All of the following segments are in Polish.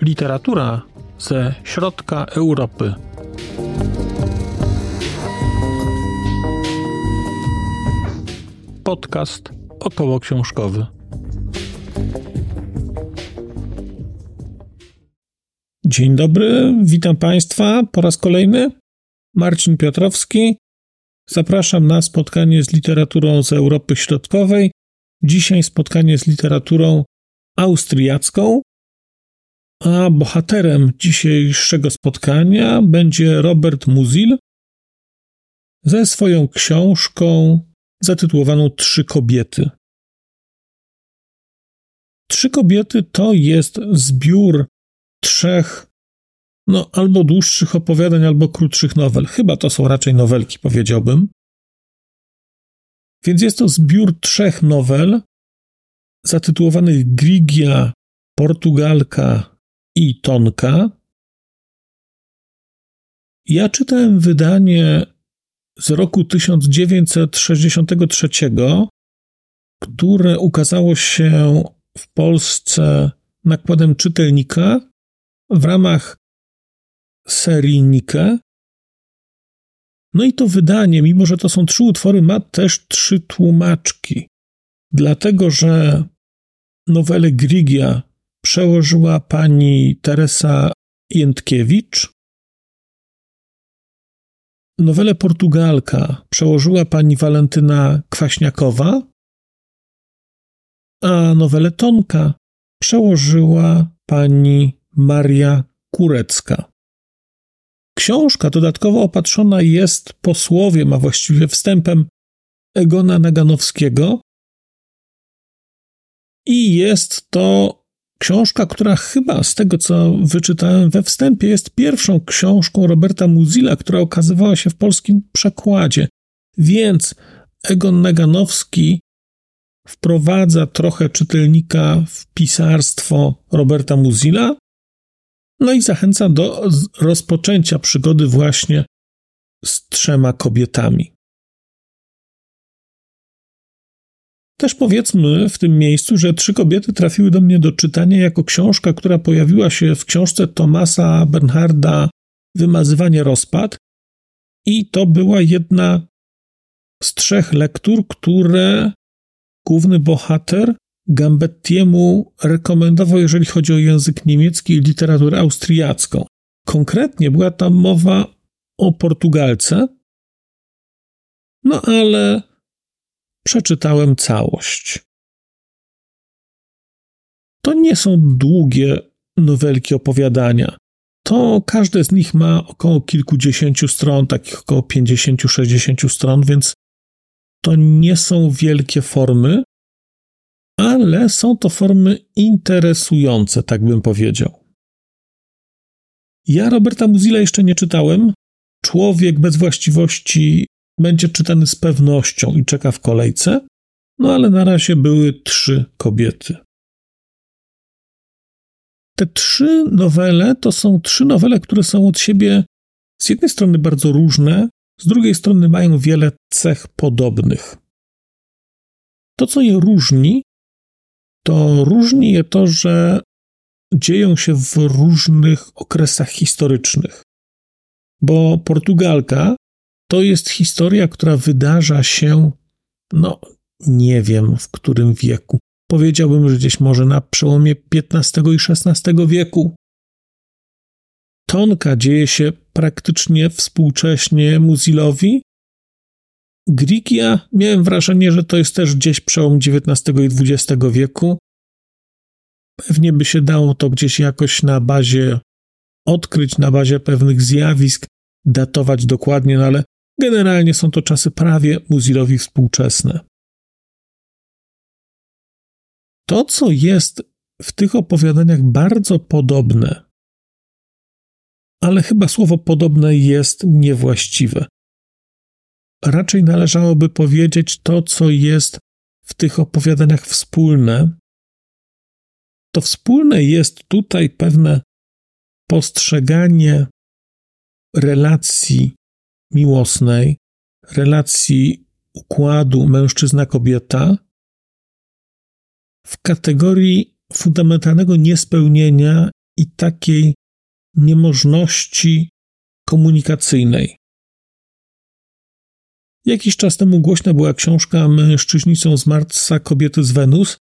Literatura ze środka Europy. Podcast około książkowy. Dzień dobry, witam Państwa po raz kolejny. Marcin Piotrowski. Zapraszam na spotkanie z literaturą z Europy Środkowej. Dzisiaj spotkanie z literaturą austriacką, a bohaterem dzisiejszego spotkania będzie Robert Musil ze swoją książką zatytułowaną Trzy kobiety. Trzy kobiety to jest zbiór trzech, no albo dłuższych opowiadań, albo krótszych nowel. Chyba to są raczej nowelki, powiedziałbym. Więc jest to zbiór trzech nowel zatytułowanych Grigia, Portugalka i Tonka. Ja czytałem wydanie z roku 1963, które ukazało się w Polsce nakładem czytelnika w ramach serii Nike. No i to wydanie, mimo że to są trzy utwory, ma też trzy tłumaczki. Dlatego, że nowelę Grigia przełożyła pani Teresa Jędkiewicz. Nowelę Portugalka przełożyła pani Walentyna Kwaśniakowa, a nowelę Tonka przełożyła pani Maria Kurecka. Książka dodatkowo opatrzona jest posłowiem, a właściwie wstępem Egona Naganowskiego i jest to Książka, która chyba z tego, co wyczytałem we wstępie, jest pierwszą książką Roberta Muzila, która okazywała się w polskim przekładzie. Więc Egon Naganowski wprowadza trochę czytelnika w pisarstwo Roberta Muzila, no i zachęca do rozpoczęcia przygody właśnie z trzema kobietami. Też powiedzmy w tym miejscu, że Trzy kobiety trafiły do mnie do czytania jako książka, która pojawiła się w książce Tomasa Bernharda Wymazywanie rozpad. I to była jedna z trzech lektur, które główny bohater Gambettiemu rekomendował, jeżeli chodzi o język niemiecki i literaturę austriacką. Konkretnie była tam mowa o Portugalce, no ale przeczytałem całość. To nie są długie nowelki opowiadania. To każde z nich ma około kilkudziesięciu stron, takich około 50-60 stron, więc to nie są wielkie formy, ale są to formy interesujące, tak bym powiedział. Ja Roberta Muzila jeszcze nie czytałem. Człowiek bez właściwości będzie czytany z pewnością i czeka w kolejce, no ale na razie były trzy kobiety. Te trzy nowele to są trzy nowele, które są od siebie z jednej strony bardzo różne, z drugiej strony mają wiele cech podobnych. To, co je różni, to różni je to, że dzieją się w różnych okresach historycznych. Bo Portugalka to jest historia, która wydarza się, no nie wiem w którym wieku. Powiedziałbym, że gdzieś może na przełomie XV i XVI wieku. Tonka dzieje się praktycznie współcześnie Muzilowi. Grigia, miałem wrażenie, że to jest też gdzieś przełom XIX i XX wieku. Pewnie by się dało to gdzieś jakoś na bazie odkryć, na bazie pewnych zjawisk, datować dokładnie, no ale Generalnie są to czasy prawie Muzilowi współczesne. To, co jest w tych opowiadaniach bardzo podobne, ale chyba słowo podobne jest niewłaściwe. Raczej należałoby powiedzieć to, co jest w tych opowiadaniach wspólne. To wspólne jest tutaj pewne postrzeganie relacji miłosnej, relacji układu mężczyzna-kobieta w kategorii fundamentalnego niespełnienia i takiej niemożności komunikacyjnej. Jakiś czas temu głośna była książka Mężczyźni są z Marsa, kobiety z Wenus.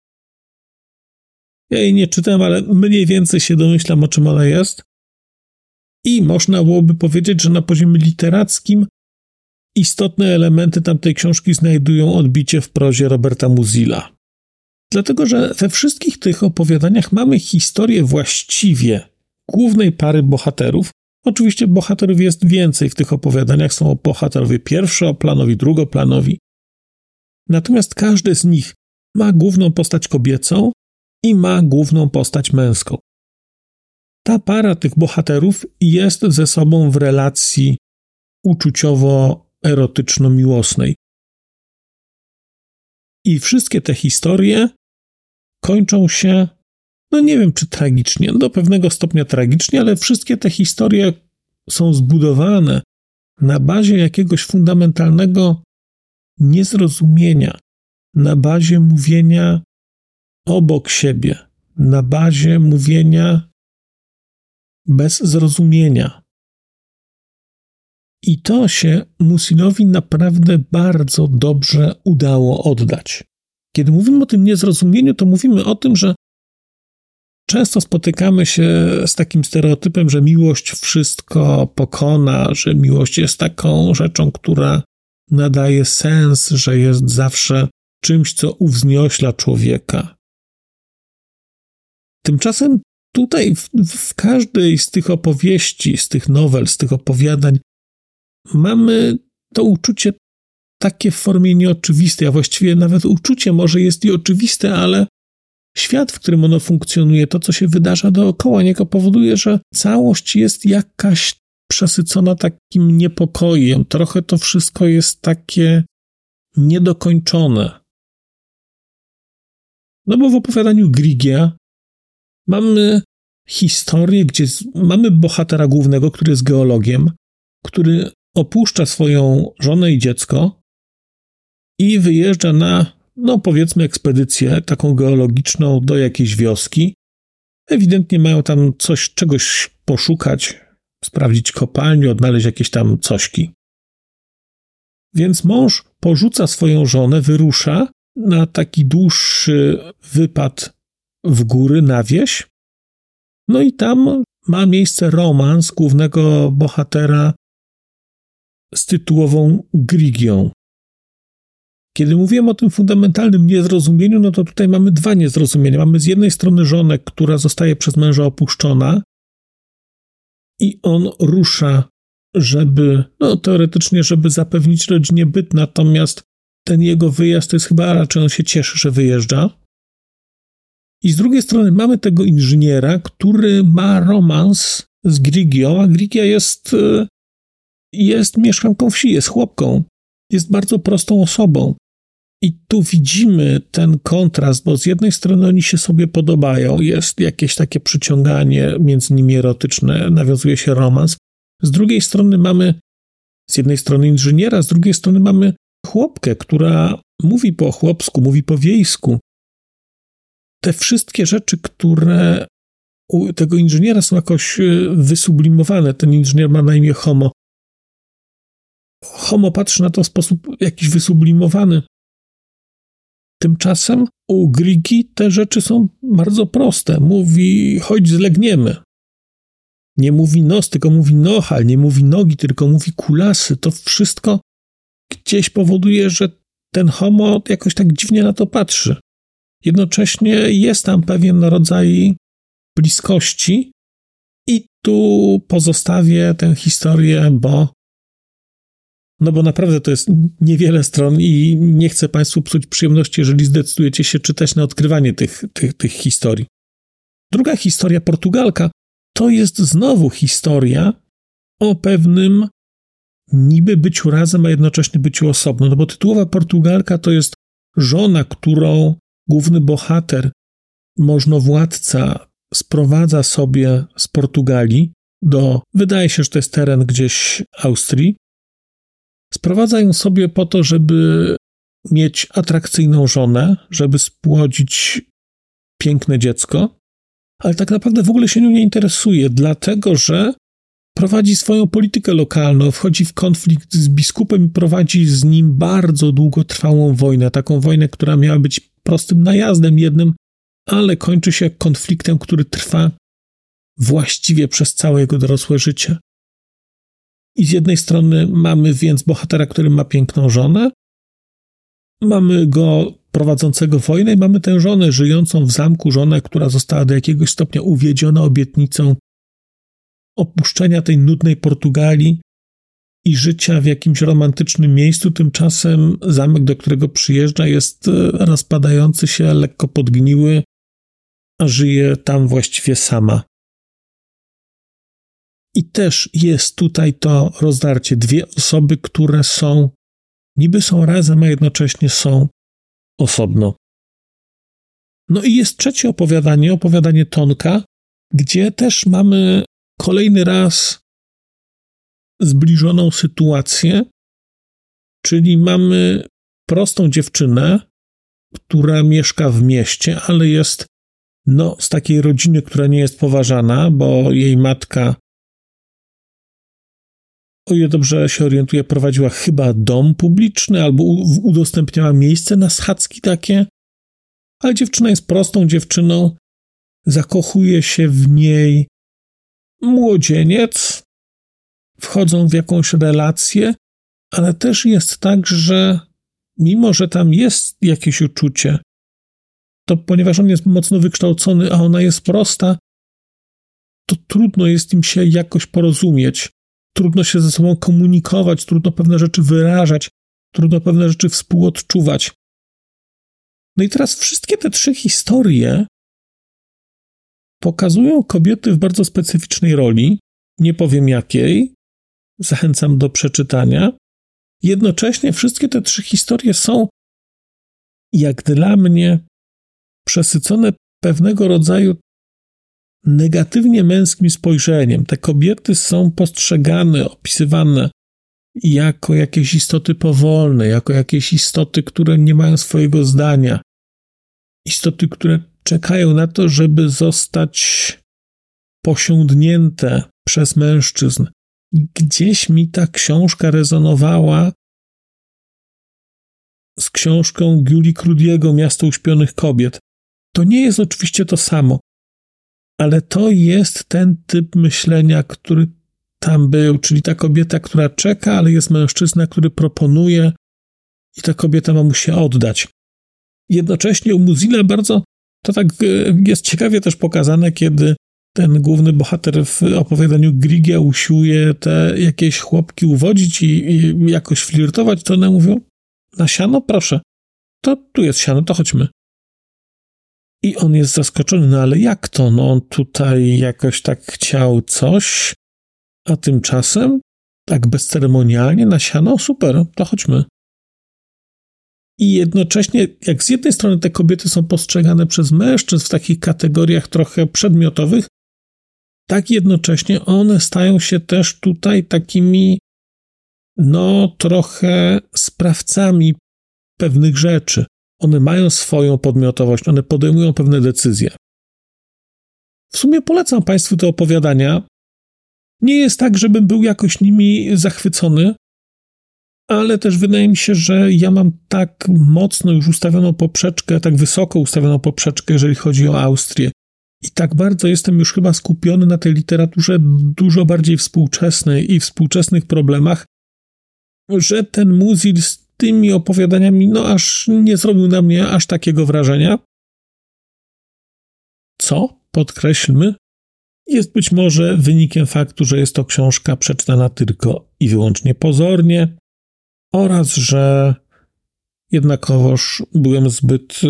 Ja jej nie czytam, ale mniej więcej się domyślam, o czym ona jest. I można byłoby powiedzieć, że na poziomie literackim istotne elementy tamtej książki znajdują odbicie w prozie Roberta Muzilla. Dlatego, że we wszystkich tych opowiadaniach mamy historię właściwie głównej pary bohaterów. Oczywiście bohaterów jest więcej w tych opowiadaniach, są bohaterowie pierwszoplanowi, drugoplanowi. Natomiast każdy z nich ma główną postać kobiecą i ma główną postać męską. Ta para tych bohaterów jest ze sobą w relacji uczuciowo-erotyczno-miłosnej. I wszystkie te historie kończą się, no nie wiem czy tragicznie, do pewnego stopnia tragicznie, ale wszystkie te historie są zbudowane na bazie jakiegoś fundamentalnego niezrozumienia, na bazie mówienia obok siebie, na bazie mówienia bez zrozumienia. I to się Musinowi naprawdę bardzo dobrze udało oddać. Kiedy mówimy o tym niezrozumieniu, to mówimy o tym, że często spotykamy się z takim stereotypem, że miłość wszystko pokona, że miłość jest taką rzeczą, która nadaje sens, że jest zawsze czymś, co uwzniośla człowieka. Tymczasem tutaj, w, w każdej z tych opowieści, z tych nowel, z tych opowiadań, mamy to uczucie takie w formie nieoczywistej, a właściwie nawet uczucie może jest i oczywiste, ale świat, w którym ono funkcjonuje, to co się wydarza dookoła niego powoduje, że całość jest jakaś przesycona takim niepokojem. Trochę to wszystko jest takie niedokończone. No bo w opowiadaniu Grigia mamy historię, gdzie mamy bohatera głównego, który jest geologiem, który opuszcza swoją żonę i dziecko i wyjeżdża na, no powiedzmy, ekspedycję taką geologiczną do jakiejś wioski. Ewidentnie mają tam coś, czegoś poszukać, sprawdzić kopalnię, odnaleźć jakieś tam cośki. Więc mąż porzuca swoją żonę, wyrusza na taki dłuższy wypad w góry, na wieś. No i tam ma miejsce romans głównego bohatera z tytułową Grigią. Kiedy mówiłem o tym fundamentalnym niezrozumieniu, no to tutaj mamy dwa niezrozumienia. Mamy z jednej strony żonę, która zostaje przez męża opuszczona i on rusza, żeby, no teoretycznie, żeby zapewnić rodzinie byt, natomiast ten jego wyjazd to jest chyba raczej on się cieszy, że wyjeżdża. I z drugiej strony mamy tego inżyniera, który ma romans z Grigią, a Grigia jest, e, jest mieszkanką wsi, jest chłopką, jest bardzo prostą osobą. I tu widzimy ten kontrast, bo z jednej strony oni się sobie podobają, jest jakieś takie przyciąganie między nimi erotyczne, nawiązuje się romans. Z drugiej strony mamy z jednej strony inżyniera, z drugiej strony mamy chłopkę, która mówi po chłopsku, mówi po wiejsku. Te wszystkie rzeczy, które u tego inżyniera są jakoś y, wysublimowane. Ten inżynier ma na imię Homo. Homo patrzy na to w sposób jakiś wysublimowany. Tymczasem u Grigi te rzeczy są bardzo proste. Mówi, chodź zlegniemy. Nie mówi nos, tylko mówi nohal, nie mówi nogi, tylko mówi kulasy. To wszystko gdzieś powoduje, że ten homo jakoś tak dziwnie na to patrzy. Jednocześnie jest tam pewien rodzaj bliskości, i tu pozostawię tę historię, bo no bo naprawdę to jest niewiele stron i nie chcę Państwu psuć przyjemności, jeżeli zdecydujecie się czytać na odkrywanie tych, tych, tych historii. Druga historia, Portugalka, to jest znowu historia o pewnym niby byciu razem, a jednocześnie byciu osobno. No bo tytułowa Portugalka to jest żona, którą główny bohater, możnowładca, sprowadza sobie z Portugalii do, wydaje się, że to jest teren gdzieś Austrii, Sprowadza ją sobie po to, żeby mieć atrakcyjną żonę, żeby spłodzić piękne dziecko, ale tak naprawdę w ogóle się nią nie interesuje, dlatego że prowadzi swoją politykę lokalną, wchodzi w konflikt z biskupem i prowadzi z nim bardzo długotrwałą wojnę. Taką wojnę, która miała być prostym najazdem jednym, ale kończy się konfliktem, który trwa właściwie przez całe jego dorosłe życie. I z jednej strony mamy więc bohatera, który ma piękną żonę, mamy go prowadzącego wojnę i mamy tę żonę żyjącą w zamku, żonę, która została do jakiegoś stopnia uwiedziona obietnicą opuszczenia tej nudnej Portugalii i życia w jakimś romantycznym miejscu. Tymczasem zamek, do którego przyjeżdża, jest e, rozpadający się, lekko podgniły, a żyje tam właściwie sama. I też jest tutaj to rozdarcie. Dwie osoby, które są, niby są razem, a jednocześnie są osobno. No i jest trzecie opowiadanie, opowiadanie Tonka, gdzie też mamy kolejny raz zbliżoną sytuację, czyli mamy prostą dziewczynę, która mieszka w mieście, ale jest no, z takiej rodziny, która nie jest poważana, bo jej matka, o ile dobrze się orientuję, prowadziła chyba dom publiczny albo udostępniała miejsce na schadzki takie. Ale dziewczyna jest prostą dziewczyną, zakochuje się w niej młodzieniec, wchodzą w jakąś relację, ale też jest tak, że mimo, że tam jest jakieś uczucie, to ponieważ on jest mocno wykształcony, a ona jest prosta, to trudno jest im się jakoś porozumieć. Trudno się ze sobą komunikować, trudno pewne rzeczy wyrażać, trudno pewne rzeczy współodczuwać. No i teraz wszystkie te trzy historie pokazują kobiety w bardzo specyficznej roli, nie powiem jakiej, zachęcam do przeczytania. Jednocześnie wszystkie te trzy historie są, jak dla mnie, przesycone pewnego rodzaju negatywnie męskim spojrzeniem. Te kobiety są postrzegane, opisywane jako jakieś istoty powolne, jako jakieś istoty, które nie mają swojego zdania, istoty, które czekają na to, żeby zostać posiądnięte przez mężczyzn. Gdzieś mi ta książka rezonowała z książką Giuli Krudiego Miasto uśpionych kobiet. To nie jest oczywiście to samo, ale to jest ten typ myślenia, który tam był, czyli ta kobieta, która czeka, ale jest mężczyzna, który proponuje i ta kobieta ma mu się oddać. Jednocześnie u Muzila bardzo to tak e, jest ciekawie też pokazane, kiedy ten główny bohater w opowiadaniu Grigia usiłuje te jakieś chłopki uwodzić i, i jakoś flirtować, to one mówią, na siano? Proszę. To tu jest siano, to chodźmy. I on jest zaskoczony, no ale jak to? No on tutaj jakoś tak chciał coś, a tymczasem tak bezceremonialnie na siano? Super, to chodźmy. I jednocześnie, jak z jednej strony te kobiety są postrzegane przez mężczyzn w takich kategoriach trochę przedmiotowych, tak jednocześnie one stają się też tutaj takimi, no, trochę sprawcami pewnych rzeczy. One mają swoją podmiotowość, one podejmują pewne decyzje. W sumie polecam Państwu te opowiadania. Nie jest tak, żebym był jakoś nimi zachwycony, ale też wydaje mi się, że ja mam tak mocno już ustawioną poprzeczkę, tak wysoko ustawioną poprzeczkę, jeżeli chodzi o Austrię. I tak bardzo jestem już chyba skupiony na tej literaturze dużo bardziej współczesnej i współczesnych problemach, że ten Muzil z tymi opowiadaniami, no aż nie zrobił na mnie aż takiego wrażenia. Co, podkreślmy, jest być może wynikiem faktu, że jest to książka przeczytana tylko i wyłącznie pozornie, oraz że jednakowoż byłem zbyt y,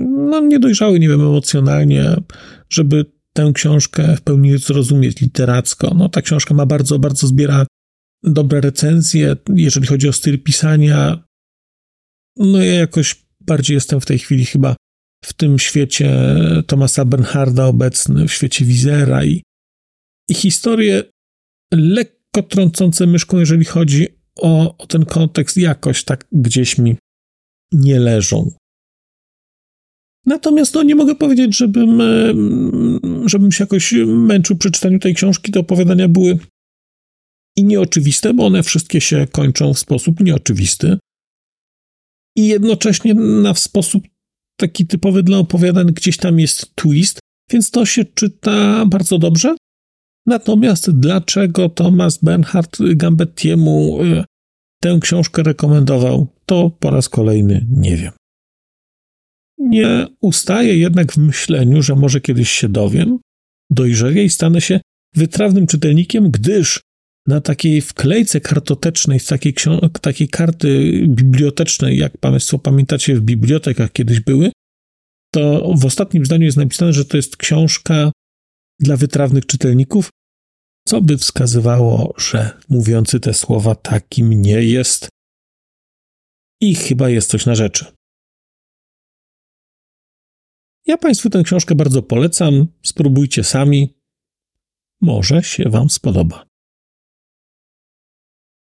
no, niedojrzały, nie wiem, emocjonalnie, żeby tę książkę w pełni zrozumieć literacko. No, ta książka ma bardzo, bardzo zbiera dobre recenzje, jeżeli chodzi o styl pisania. No ja jakoś bardziej jestem w tej chwili chyba w tym świecie Tomasa Bernharda obecny, w świecie Wizera i, i historie lekko trącące myszką, jeżeli chodzi o, o ten kontekst jakoś tak gdzieś mi nie leżą. Natomiast no, nie mogę powiedzieć, żebym, e, żebym się jakoś męczył przy czytaniu tej książki. Te opowiadania były i nieoczywiste, bo one wszystkie się kończą w sposób nieoczywisty. I jednocześnie na w sposób taki typowy dla opowiadań gdzieś tam jest twist, więc to się czyta bardzo dobrze. Natomiast dlaczego Thomas Bernhard Gambettiemu e, tę książkę rekomendował, to po raz kolejny nie wiem. Nie ustaję jednak w myśleniu, że może kiedyś się dowiem, dojrzeję i stanę się wytrawnym czytelnikiem, gdyż na takiej wklejce kartotecznej, z takiej, takiej karty bibliotecznej, jak Państwo pamiętacie, w bibliotekach kiedyś były, to w ostatnim zdaniu jest napisane, że to jest książka dla wytrawnych czytelników, co by wskazywało, że mówiący te słowa takim nie jest. I chyba jest coś na rzeczy. Ja Państwu tę książkę bardzo polecam. Spróbujcie sami. Może się Wam spodoba.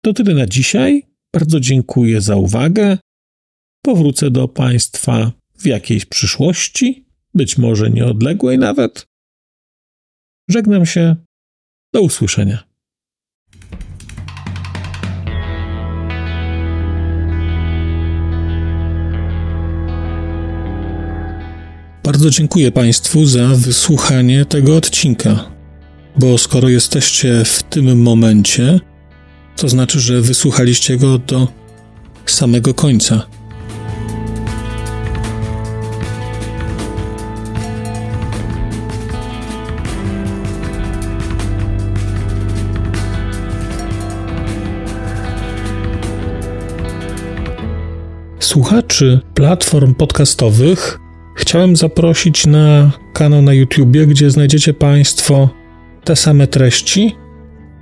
To tyle na dzisiaj. Bardzo dziękuję za uwagę. Powrócę do Państwa w jakiejś przyszłości, być może nieodległej nawet. Żegnam się. Do usłyszenia. Bardzo dziękuję Państwu za wysłuchanie tego odcinka, bo skoro jesteście w tym momencie, to znaczy, że wysłuchaliście go do samego końca. Słuchaczy platform podcastowych chciałem zaprosić na kanał na YouTubie, gdzie znajdziecie Państwo te same treści,